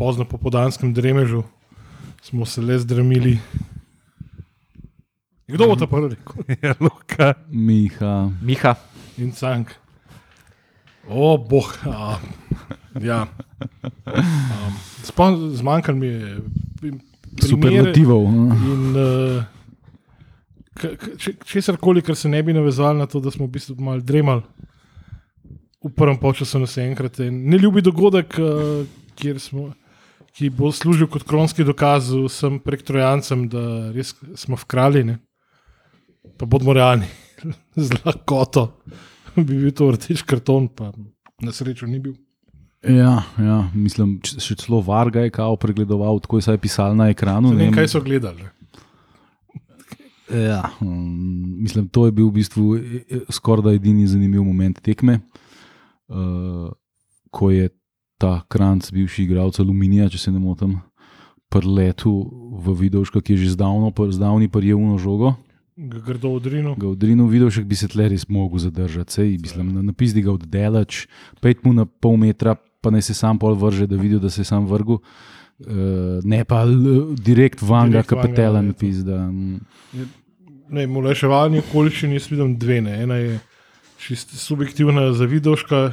pozno popodanskem dremežu smo se le zdrmili. Kdo bo to prvi? Ja, Luka. Miha. Miha, In cank. O, boh. A, ja. Um, Zmanjkalo mi je Superlativov. no. In uh, česar koli, kar se ne bi navezalo na to, da smo v bistvu malo dremali v prvem času na vse enkrat. En Neljubi dogodek, uh, kjer smo. Ki bo služil kot kronski dokaz vsem prek trojancem, da res smo v kraljini. Pa bodimo realni, z lahkoto bi bil to rdeč karton, pa na srečo ni bil. Ja, ja, mislim, še celo Varga je kao pregledoval, tako je saj pisal na ekranu. Ne vem, kaj so gledali. Ja, um, mislim, to je bil v bistvu e, e, skoraj edini zanimiv moment tekme, uh, ko je ta kranc, bivši igralec Aluminija, če se ne motim, preletu v Vidovška, ki je že zdavno, zdavni prijel na žogo. Ga Grdo odrinil. Ga odrinil Vidovšek bi se tle res mogel zadržati, sej, mislim, na- napizdi ga oddelač, pet mu na pol metra, pa naj se sam pol vrže, da vidi, da se je sam vrgel. Uh, ne pa direkt vanga, Direkt vanga, kapitela, ja, ne to. pizda. Ne, Muleševalni okoliščini jaz vidim dve. Ne. Ena je čist subjektivna za vidoška,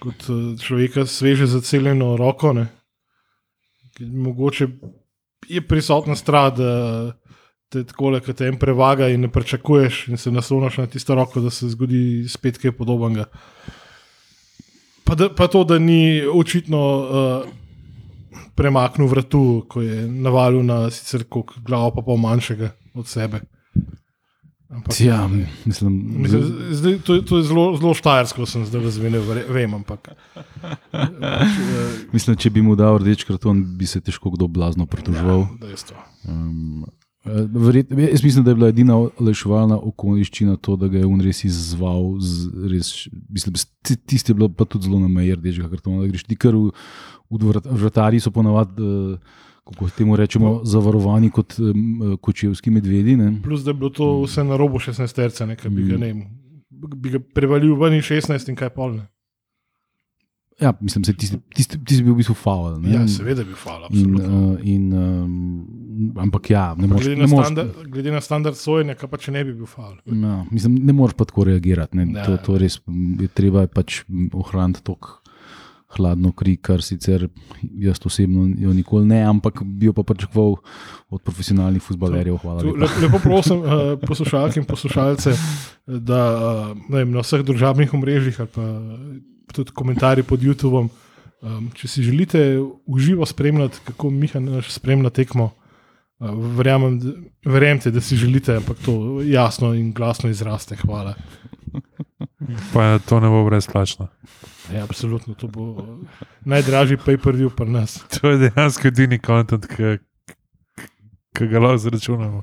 kot eh, človeka sveže zaceljeno roko. Ne. Mogoče je prisotna strah, da te tako le, te en prevaga in ne pričakuješ, in se nasloniš na tisto roko, da se zgodi spet kaj podobnega. Pa, da, pa to, da ni očitno uh, premaknil vratu, ko je navalil na sicer glavo, pa pol manjšega od sebe. Ampak, Ja, mislim, Mislim, zdaj, to, to je zelo, zelo štajersko, sem zdaj razumel, vem, ampak. Eh, mislim, če bi mu dal rdeč karton, bi se težko kdo blazno pritoževal. Ja. Um, verjet, jaz mislim, da je bila edina olajševalna okoliščina to, da ga je on res izzval. Z, res, mislim, ti- tisti je bilo pa tudi zelo na meji rdečega kartona. Da greš ti kar v, v vrat- vratarji so ponavadi, uh, kako temu rečemo, zavarovani kot um, kočevski medvedi. Ne? Plus, da je bilo to vse na robu 16 terca, nekaj bi ga, ne, vem, bi ga prevalil ven in 16 in kaj polne. Ja, mislim, da tisti, tisti, tisti bil v bistvu faul. ne. Ja, seveda bi hvala. In, absolutno. uh, in, um, ampak ja, ne moreš. Glede Ne moreš standard, glede na standard sojenja, pa če ne bi bil fal. ja, mislim, ne moreš pa tako reagirati. Ne. Ja. To, to res je treba je pač ohraniti tako hladno kri, kar sicer jaz osebno jo nikoli ne, ampak bi jo pa pričakoval od profesionalnih futbalerjev. Hvala Tu, lepa. le, lepo prosim uh, poslušalke in poslušalce, da uh, ne vem, na vseh družabnih omrežjih ali pa tudi komentarji pod YouTubeom, um, če si želite uživo spremljati, kako Miha naš spremlja tekmo, uh, verjamem, da, verjemite, da si želite, ampak to jasno in glasno izraste. Hvala. Pa to ne bo brezplačno. Ja, absolutno, to bo uh, najdražji pay-per-view pri nas. To je dejansko edini kontent, ki ki ga lahko zračunamo.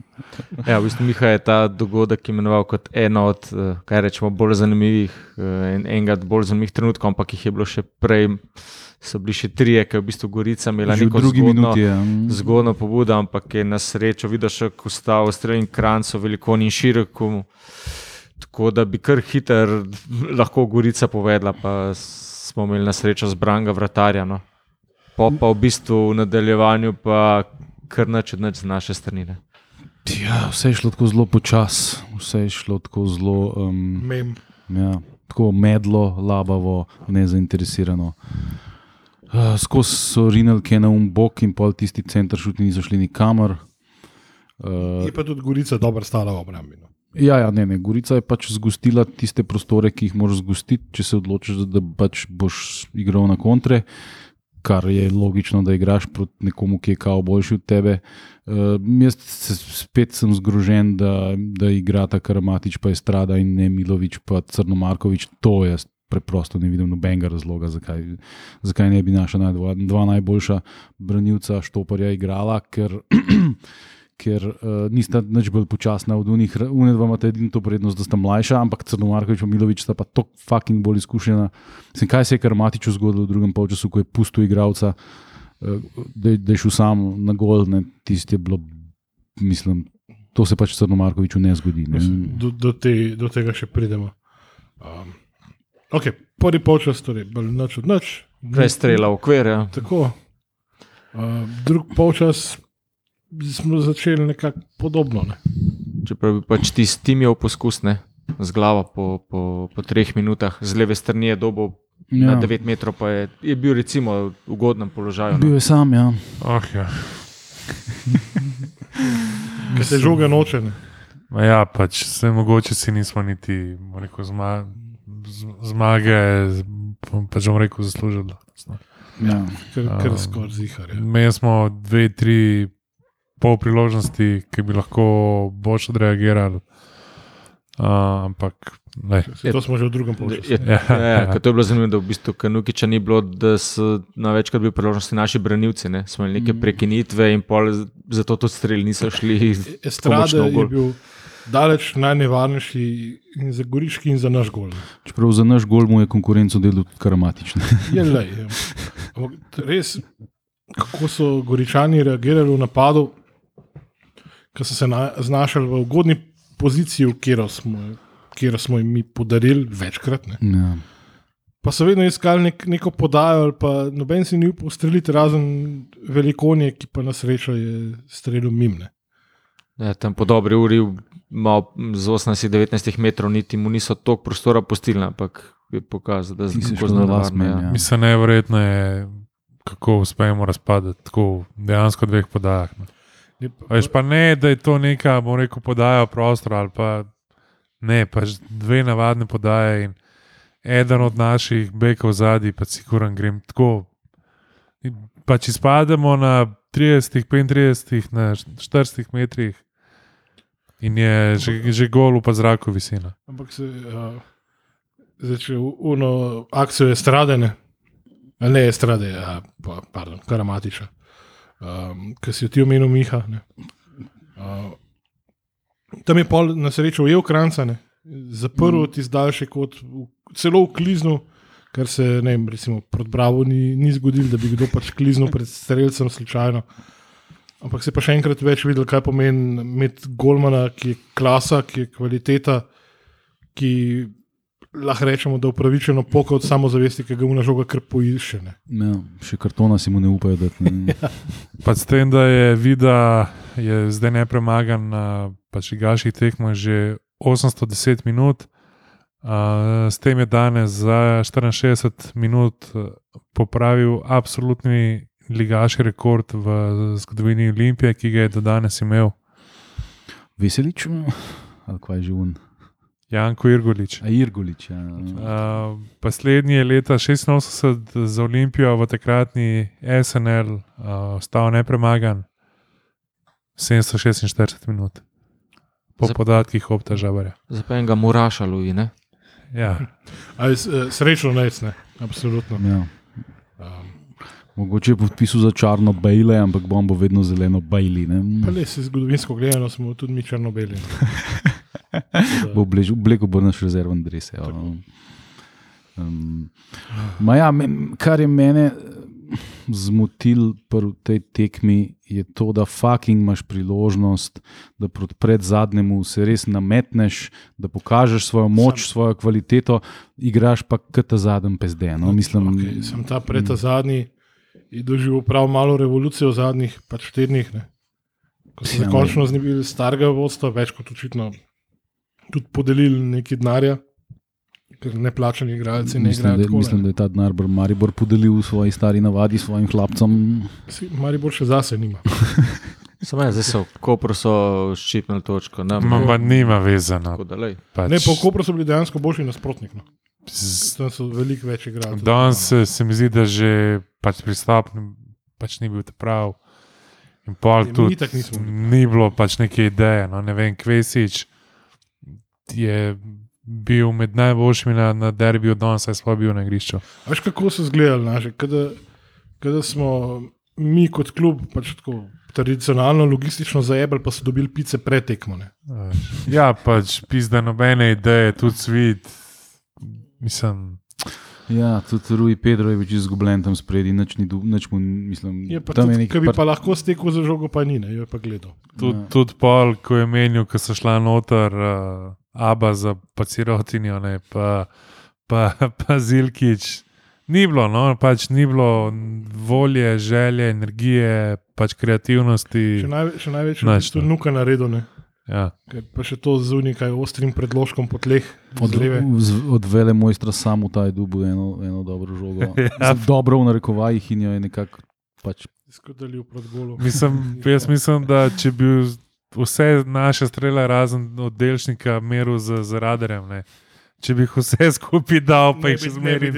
Ja, v bistvu Miha je ta dogodek imenoval kot eno od, eh, kaj rečemo, bolj zanimivih eh, in enega od bolj zanimivih trenutkov, ampak jih je bilo še prej, so bili še trije, ki je v bistvu Gorica imela Že neko zgodno, minuti je. mm. zgodno pobudo, ampak je na srečo videl še Kustav, Strelin Kranco, Velikon in Široku. Tako da bi kar hiter lahko Gorica povedala, pa smo imeli na srečo zbranga vratarja. No. Po pa v bistvu v nadaljevanju pa kar nič od nič z naše strani. ne. Ja, vse je šlo tako zelo počasi, vse je šlo tako zelo. Um, Mem. Ja, tako medlo, labavo, nezainteresirano. Uh, skozi so rinili na um bok in pol tisti center šuti niso šli nikamor. Uh, Je pa tudi Gorica dobro stala v obrambi. No. Ja, ja, ne, ne, Gorica je pač zgostila tiste prostore, ki jih moraš zgostiti, če se odločiš, da, pač boš igral na kontre. Kar je logično, da igraš proti nekomu, ki je kao boljši od tebe. Uh, jaz se, spet sem zgrožen, da, da igrata Karamatič, pa je Strada in ne Milovič, pa Crnomarkovič. To jaz preprosto ne vidim nobenega razloga, zakaj, zakaj ne bi naša naj, dva, dva najboljša branilca Štoparja igrala, ker, ker uh, nista nič bolj počasna od unih. Unedva imata edino to prednost, da sta mlajša, ampak Crnomarkovič in Milovič sta pa tako fucking bolj izkušena. Sem, kaj se je Karamatiču zgodilo v drugem polčasu, ko je pustil igralca, uh, da, je- da je šel sam na gol, ne, tisti je bilo, mislim. To se pač Crnomarkoviču ne zgodi. Ne. Do, do, te, do tega še pridemo. Um, okay, prvi polčas, torej, noč od noč. Prej strela v okvir. Ja. Tako. Uh, drug polčas smo začeli nekako podobno. Ne. Čeprav bi pač ti s tim imel poskus, ne? z glavo po, po, po treh minutah, z leve strani je dobo ja. na 9 metrov, pa je, je bil recimo v ugodnem položaju. Bil No. je sam, ja. Oh, ja. Ker se žoga noče. Ne. Ma ja, pač se mogoče si nismo niti rekel, zma, z, zmage, pač bom rekel, zaslužili. ja. Ker, ker Um, skoraj zihar. Ja. Mi smo dve, tri pol priložnosti, ki bi lahko boš odreagirali. Uh, ampak, lej. Saj To smo že v drugem polčasu. Je, Ja, ja, ja. ja. To je bilo zanimivo, da v bistvu Kanukiča ni bilo, da so največkrat bili priložnosti naši branilci. Ne? Smo imeli neke Mhm. prekinitve in pol, zato tudi strelji niso šli. Estrada pomočno v je bil daleč najnevarnejši in za Goriški in za naš gol. ne. Čeprav za naš gol mu je konkurenco delal karamatično. Je. Ampak res, kako so Goričani reagirali v napadu, ko so se na, znašli v ugodni poziciji, katero smo, katero smo jim mi podarili večkrat. Ne. Ja. Pa so vedno iskali nek, neko podajo, ali pa noben si ni upal streljiti, razen velikonje, ki pa na srečo je streljal mimne. Ja, tam po dobri uri, malo z 18-19 metrov, niti mu niso toliko prostora postili, ampak je pokazal, da šel na las nevarno, meni, ja. Mislim, nevrjetno je, kako uspemo razpadati tako dejansko v dveh podajah. Ne, Veš pa ne, da je to neka, bom rekel, podaja prostora ali pa ne, pač dve navadne podaje in eden od naših bekov zadnji, pa si kuran grem tako. In Pač izpademo na 30, 35, na 40 metrih in je že, že gol pa zraku visina. Ampak se uh, začne uno akcijo estradene, a ne estrade, a, pa, pardon, karamatiča, um, ki si jo ti omenil, Miha. ne. Uh, tam je pol na srečo ujel kranca, ne, zaprl ti daljši kot, v, celo v kliznu. Kar se ne vem, recimo, proti Bravo ni, ni zgodilo, da bi kdo pač kliznil pred streljcem slučajno. Ampak se pa še enkrat več videl, kaj pomeni imeti golmana, ki je klasa, ki je kvaliteta, ki lahko rečemo, da upravičeno poka od samozavesti, ki ga mu na žoga kar poišče. ne. Ja, še kartona si mu ne upajo dati. Ne. Pa s tem, da je vida, je zdaj nepremagan na pač igaših tekmah že 810 minut. Uh, s tem je danes za 64 minut eh, popravil absolutni ligaški rekord v zgodovini Olimpije, ki ga je do danes imel Veselič, ali kaj je že un. Janko Irgolič. A Irgolič. Ja. Uh, Poslednji je leta 86 za Olimpijo v takratni SNL uh, ostal nepremagan 746 minut. Po Za- podatkih Opta Žabarja. Zapen ga muraša, Luji. ne? Ja. Ali eh, Srečno nec, ne, absolutno. Ja. Um, Mogoče je podpisal za črno bejle, ampak bom bo vedno zeleno bejli. pa res, zgodovinsko gledano smo tudi mi črno-beli. ne. Bo obleko bo naš rezervni dres. Ja. Um, ja, men, kar je mene zmotil pri tej tekmi, je to, da fucking imaš priložnost, da pred zadnjemu se res nametneš, da pokažeš svojo moč, Sam- svojo kvaliteto, igraš pa kot ta zadnji pezde. No? Mislim, okay, sem ta preta zadnji in doživel prav malo revolucije v zadnjih pač tednih. Ne. Ko so se Ja, končno znebili starega vodstva, več kot očitno tudi podelili nekaj denarja, ker neplačani igralci ne mislim, da, igrajo. takole, mislim, da je ta denar Maribor podelil v svoji stari navadi svojim hlapcem. Si- Maribor še zase nima. Samo zdaj so, Kopro so ščipnili točko. Ne, Ma, ma nima vezano. Da. Pač, Ne, po Kopru so bili dejansko boljši nasprotnik. No. z- Tam so veliko več igrali. Danes se, se mi zdi, da že pač pristop pač ni bil prav. In pol Ja, tudi ni bilo pač neke ideje. No, ne vem, Kvesič je bil med najboljšimi na, na derbiju, danes je sploh bil na igrišču. Veš, kako so izgledali naše, kada, kada smo mi kot klub pač tako tradicionalno, logistično zajebali, pa so dobili pice pred tekmo. ne. Ja, pač pizda nobene ideje, tudi svet. Mislim, Ja, tudi Rui Pedro je več izgubljen tam spredi, nič, ni, nič mu, mislim, Je pa tam tudi, nek ki bi par- pa lahko stekel za žogo, pa ni, ne, jo je pa gledal. tudi, Ja. tudi pol, ko je menil, ko so šla noter, uh, Aba za pacirotinjo, ne, pa, pa, pa Zilkič, Ni bilo, no, pač ni bilo volje, želje, energije, pač kreativnosti. Še, najve, še največ je no. nuka naredil, ne? Ja. Ker pa še to z nekaj ostrim predložkom po tleh. Od, od vele mojstra samo ta je dubu eno, eno dobro žogo. Ja. Z Dobro v narekovajih in jo je nekako pač Skodali v predgolu. Mislim, jaz mislim, da če bi vse naše strele, razen oddelšnika, meril z, z radarjem, ne. če bi jih vse skupaj dal, pa Ne jih še zmeri.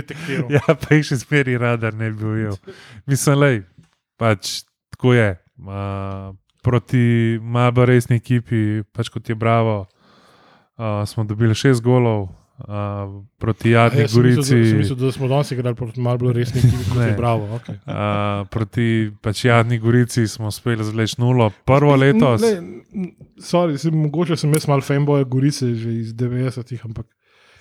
Ja, pa jih še zmeri radar ne bi ujel. Mislim, da pač tako je. Uh, proti bolj resni ekipi, pač kot je Bravo, uh, smo dobili šest golov, uh, proti Jadni mislil, Gorici. da, sem mislil, da smo danes igrali proti malo bolj resni ekipi kot Ne. je Bravo. Okay. Uh, proti pač Jadni Gorici smo uspeli zvleči nulo. Prvo letos. Ne, n- sorry, sem, mogoče sem jaz mal fanboy Gorice že iz 90-ih, ampak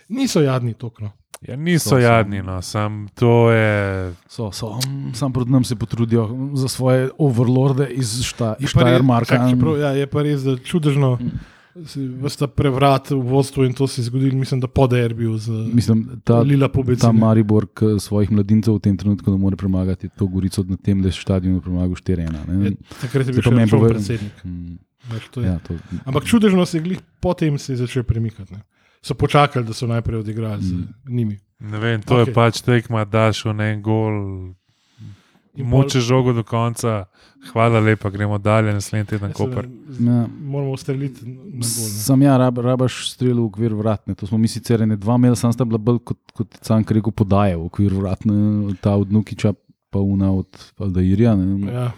niso jadni tokno. Ja, niso So, jadni, no, sam to je. so, so. mm, Sam proti nam se potrudijo za svoje overlorde iz šta, Je pa res- Štajermarka. Ja, je pa res, da čudežno. Vsta prevrat v vodstvu in to se je zgodilo, mislim, da po derbiju z Mislim, ta, Lila ta Pobecina. Maribor, ki svojih mladincev v tem trenutku ne more premagati, to Gorico na tem le stadionu premagal 4-1. ne. Je, takrat je bil še povej- predsednik. Mm, je. Ja, to, Ampak čudežno se je glih potem se je začel premikati. Ne. So počakali, da so najprej odigrali z Mm. njimi. Ne vem, to okay. Je pač tekma, daš v en gol, Moče žogo do konca. Hvala lepa, gremo dalje, naslednji teden Ja, Koper. Ja. Moramo ustreliti na gol. Sam ja, rab, rabaš strel v okvir vratne. To smo mi sicer ne dva imeli, sam sta bila bolj kot, kot Cank rekel, podaje v okvir vratne, ta od Nukiča, pa una od Aldairja. ne. Ja.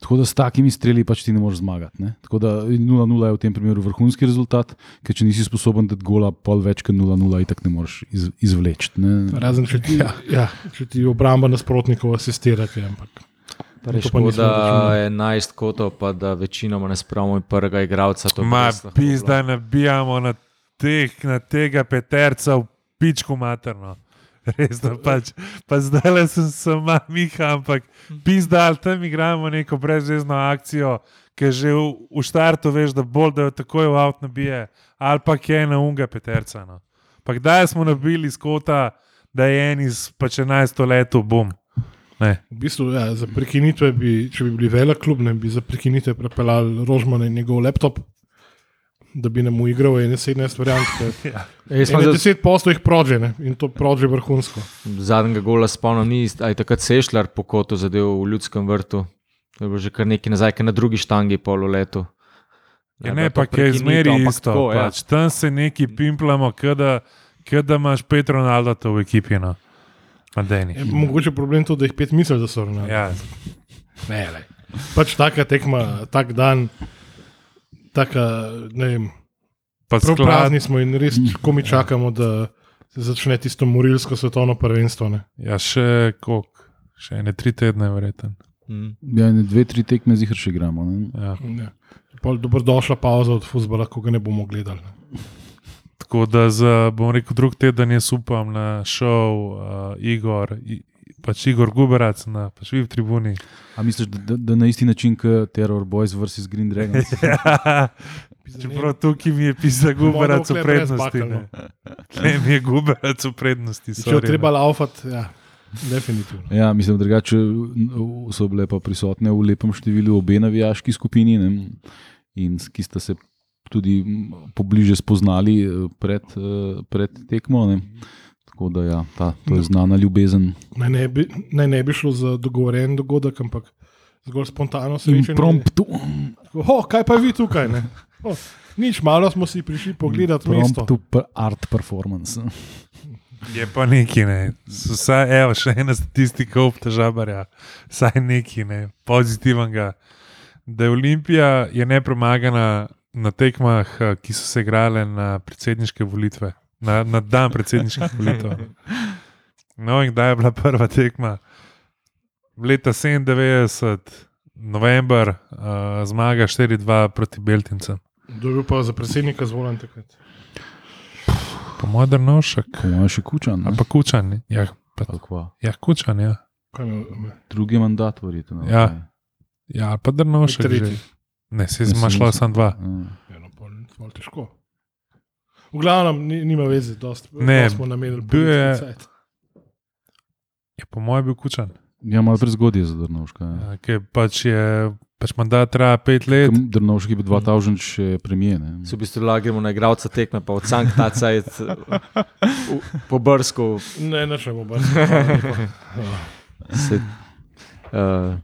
Tako da s takimi streli pač ti ne moreš zmagati. Ne? Tako da 0-0 je v tem primeru vrhunski rezultat, ker če nisi sposoben dati gola, pol več kot 0-0, itak ne moreš iz, izvleči. ne. Razen če ti, ja. Ja, če ti obramba nasprotnikov asistira. Ampak, nismo Škoda računali. 11 kotov, pa da večinoma ne spravimo prvega igralca. Ma, lahko pizda, nabijamo na, teh, na tega peterca v pičku materno. Res, da pač, pa zdaj le sem sama Miha, ampak pizda, ali tam igramo neko brezvezno akcijo, ki že v, v štartu veš, da bolj da jo takoj v avt nabije, ali pa je na unga peterca. No. Pa kdaj smo nabili iz kota, da je en iz pač 11 let, bom. Ne. V bistvu, ja, za prekinitve, bi, če bi bili velik klub, ne bi za prekinitve prepeljali Rožman in njegov laptop, da bi nam igral ene 17 variant. sem Ene zdaj 10 posto jih prođe ne, in to prođe vrhunsko. zadnjega gola spomnil, ni aj takrat sešljar po kotu zadev v ljudskem vrtu. To je bilo že kar nekaj nazaj, ker na drugi štangi pol v letu. Ja, Ja, ne, da pa je zmeri isto. tako, ja. pač. Tam se neki pimplamo, kada imaš Petro Ronaldo v ekipi. No. Je mogoče problem to, da jih pet misli, da so ravnali. Ja, Ne, ne. Pač taka tekma, tak dan, taka, ne vem, pa prav sklad, prazni smo in res, ko mi čakamo, da se začne tisto morilsko svetovno prvenstvo. Ne. ja, še koliko, še ene tri tedne, verjetno. Mm. Ja, ne, dve, tri tekme zihar še igramo. ne. Ja. Ja. Pol Dobrodošla pauza od futbola, ko ga ne bomo gledali. Ne. Tako da za, bom rekel, drug teden jaz upam na šov uh, Igor, I, pač Igor Guberac na pač vi v tribuni. A misliš, da, da, da na isti način kot Terror Boys vs. Green Dragons? Čeprav tukaj mi je pisal Guberac v prednosti. Ne. Ne, mi je Guberac v prednosti. Če jo sorry, treba laufati, ja, definitivno. Ja, mislim, drugače so bile pa prisotne v lepem številu obe navijaški skupini, ne, in s- ki sta se tudi pobliže spoznali eh, pred, eh, pred tekmo. Ne. Tako da ja, ta, to je znana ljubezen. Naj ne, bi, naj ne bi šlo za dogovoren dogodek, ampak zgolj spontano srečanje. Impromptu. Oh, kaj pa vi tukaj? ne? Oh, nič, malo smo si prišli pogledati mesto. Impromptu p- art performance. Je pa neki, ne. Vsaj, evo, še ena statistika obtežabarja, vsaj neki, ne, pozitivnega. Da je Olimpija je nepremagana na tekmah, eh, ki so se igrale na predsedniške volitve, na, na dan predsedniških volitev. No, in kdaj je bila prva tekma? Leta 97, november, uh, zmaga 4-2 proti Beltincem. Dobil pa za predsednika zvolen takrat. Pa modern nošek, Po mojem še kučan. ali pa kučan. ne? Ja, pa, ja kučan, ja. Drugi mandat, verjetno. Ja. Ja, ali pa drnovšek. Ne, se Mislim, imaš mislim. samo dva. Ja. Ja, no, pol, zelo težko. V glavnem, ni, nima veze, dost, Ne, dost smo namenili. bil je- cajt. Je po mojem bil kučan. Ja, malo prezgodaj za Drnovška. Ja. Ja, ki pač je, pač mandat traja pet let. Ker Drnovški bi 2000 še premije. ne. Se v bistvu lagremo na igralca tekme, pa od Sankta Cajt po Brsku. Ne, ne, še bomo. Se, uh,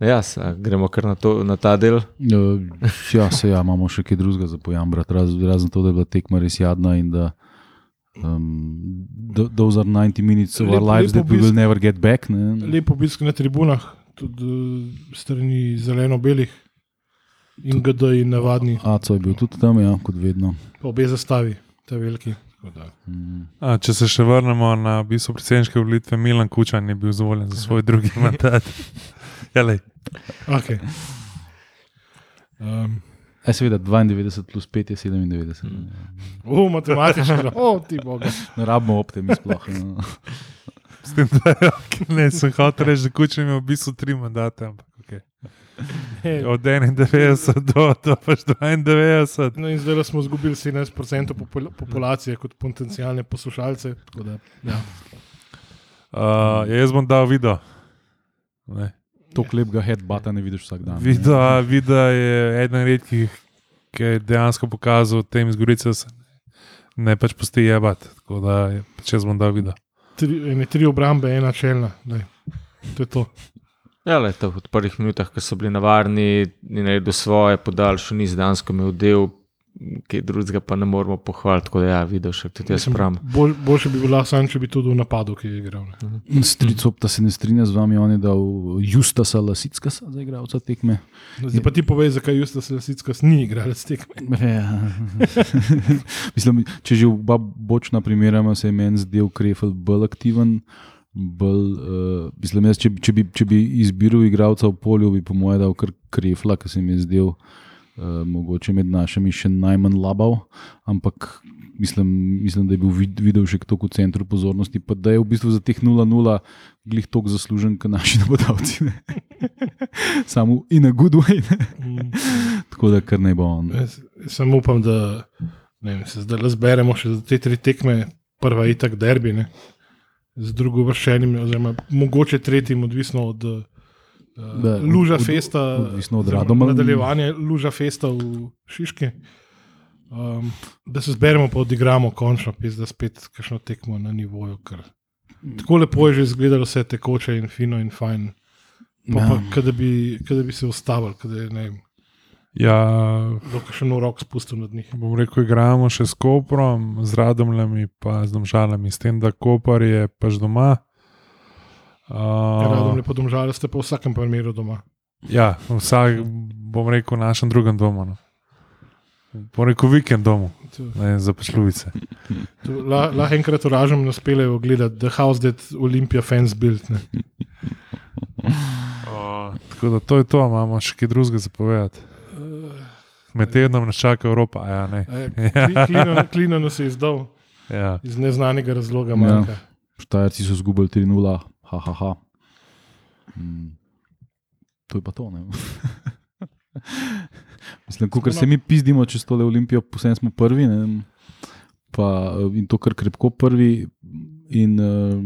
ja, se, gremo kar na, to, na ta del. Uh, ja, se ja, imamo še kaj drugega za pojambrati, raz, razen to, da je bila tekma res jadna in da. Um, th- those are 90 minutes of Lep- our lives that we will never get back. Ne? Lep obisk na tribunah, tudi eh, strani zeleno-belih in GD in navadni, Aco je bil tudi tam, ja, kot vedno. pa obe zastavi, te veliki. Mm. A, če se še vrnemo na v bistvu predsedniške volitve, Milan Kučan je bil izvoljen za svoj drugi mandat. Ja, lej. Okay. Um, E, seveda, 92 plus 5 je 97. Mm. o, matematično, o, ti boga. Ne rabimo optimi sploh. No. S tem, da ne, sem hotel reči, da Kučan ima v bistvu tri mandate. Ampak, okay. Od 91 do, do pač 92. No, in zdaj smo izgubili 17% popul populacije kot potencijalne poslušalce. tako Da, ja. Uh, jaz bom dal video. Ne. To lepega headbata ne vidiš vsak dan. ne. Video, video je eden redkih, ki je dejansko pokazal tem izgorice, da se ne pač pusti jebati. Tako da je- pač jaz bom dal video. tri, ene tri obrambe, ena čelna. Daj. To je to. Ja, le, to, v prvih minutah, ko so bili navarni, ni naredil svoje, podaljšal ni zdansko imel del, kaj drugega pa ne moremo pohvaliti. Tako da, ja, videl še tudi jaz pravim. Bolj, boljše bi bilo, sam, če bi tudi v napadu, ki je igral. ne. Stricopta se ne strinja z vami, on je dal Justasa Lasicka za igralca tekme. Zdaj pa ti povej, zakaj Justas Lesicka ni igral s tekme. Ja. Mislim, če že oba bočna primerjama, se je meni zdel Krefel bolj aktiven. Bolj, uh, mislim, jaz, če, če, bi, če bi izbiral igralca v polju, bi po mojem dal kar Krefla, ki se mi je zdel uh, mogoče med našimi še najmanj labav. Ampak mislim, mislim da je bil vid, videl še toliko v centru pozornosti, pa da je v bistvu za teh 0-0 glih toliko zaslužen, kot naši napadalci. Samo in a good way. Mm. Tako da kar ne bo on. Jaz, samo upam, da vem, se zdaj zberemo še za te tri tekme, prva je itak derbi, ne? z drugo vršenim, oziroma mogoče tretjim, odvisno od Da, Luža od- Festa, odvisno od Radomelj. nadaljevanje Luža Festa v Šiški. Um, da se zberemo, pa odigramo končno, pis, da spet kakšno tekmo na nivoju. Ker tako lepo je že izgledalo, vse tekoče in fino in fajn. Pa, pa, Ja. kada bi, kada bi se ustavili, kada je ne Ja, še en rok spustil nad njih. bom rekel, igramo še s Koprom, z Radomljami, pa z Domžalami, s tem, da Kopar je pač doma. Radom Uh, je podomžali, ste pa v vsakem primeru doma. ja, vsak, bom rekel, v našem drugem domu. No. Bom rekel, vikend domu, ne za pašljubice. to la- Lahko enkrat uražam, nas pelejo gledati The House That Olympia Fans Built. Ne. Uh, tako da to je to, imamo še kaj drugega za povedati. Med tednom nas čaka Evropa, ja, ne. Klino, klino nas je izdal Ja. iz neznanega razloga. Ja. Štajerci so izgubili 3-0, haha. Ha. Mm. To je pa to. Mislim, ko se mi pizdimo čez tole Olimpijo, posebej smo prvi. Pa, eh, in to kar krepko prvi. In uh,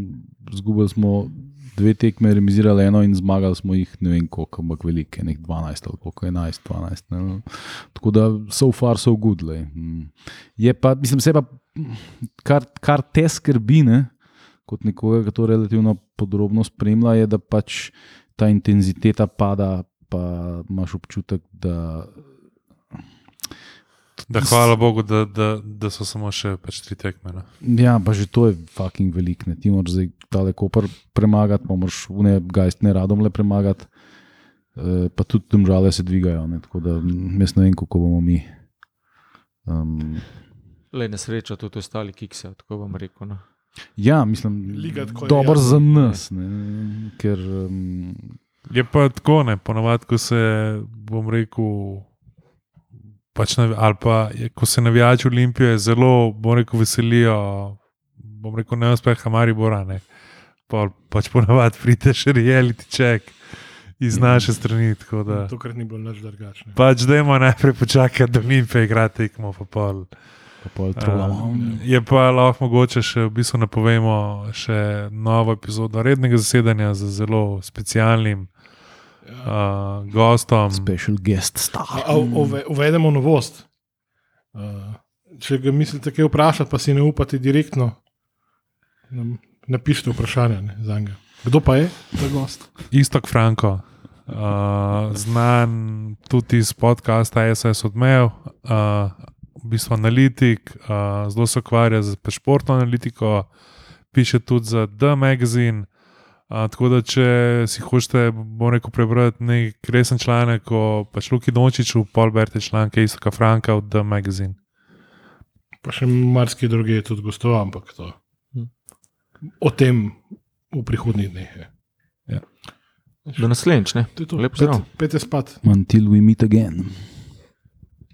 zgubili smo dve tekme, remisirali eno in zmagali smo jih ne vem koliko, ampak velike, nek 12 ali koliko 11, 12. Ne? Tako da so far so good. Mm. Je pa, mislim, se pa, kar, kar te skrbi, ne? Kot nekoga, ki to relativno podrobno spremlja, je, da pač ta intenziteta pada, pa imaš občutek, da. Da, hvala Bogu, da, da, da so samo še pač tri tekme. No. Ja, pa že to je fucking velik. Ne? Ti moraš zdaj tale kopr premagati, pa moraš vne gajstne radom le premagati. E, pa tudi tam žale se dvigajo. Ne? Tako da mm, jaz ne vem, kako bomo mi. Um, Le na srečo tudi ostali kikse, tako bom rekel. No. Ja, mislim, tako je dobro jasna. za nas. Ne? Ker um, Je pa tako, ne, ponovadi, ko se, bom rekel, pač navi, ali pa ko se navijači Olimpije zelo, bom rekel, veselijo, bom rekel, ne uspeha Maribora, ne. Pa, pač ponovadi pride še reality check iz naše strani. tako Da, Tokrat ni bilo nič drugačne. pač dajmo najprej počakati, da Olimpija igra tekmo, pa pol. Uh, je pa lahko mogoče še v bistvu napovemo še novo epizodo rednega zasedanja z zelo specialnim uh, gostom. Special guest star. A, uve, uvedemo novost. Uh, če ga mislite, kaj vprašati, pa si ne upate direktno, nam napišite vprašanje ne, za njega. Kdo pa je ta gost? Istok Franko, uh, znan tudi iz podcasta SS Odmev, uh, v bistvu analitik, uh, zelo se ukvarja z pač športno analitiko, piše tudi za The Magazine. Uh, tako da, če si hočete, bom rekel, prebrati nek resen članek o pač Luki Dončiću, pol berite članke Istoka Franka v The Magazine. Pa še marsikaj druge je tudi gostoval, ampak to. O tem v prihodnjih dneh. je. Do naslednjič, ne? To je to. Lep pozdrav. Pet- Pete spat. Until we meet again.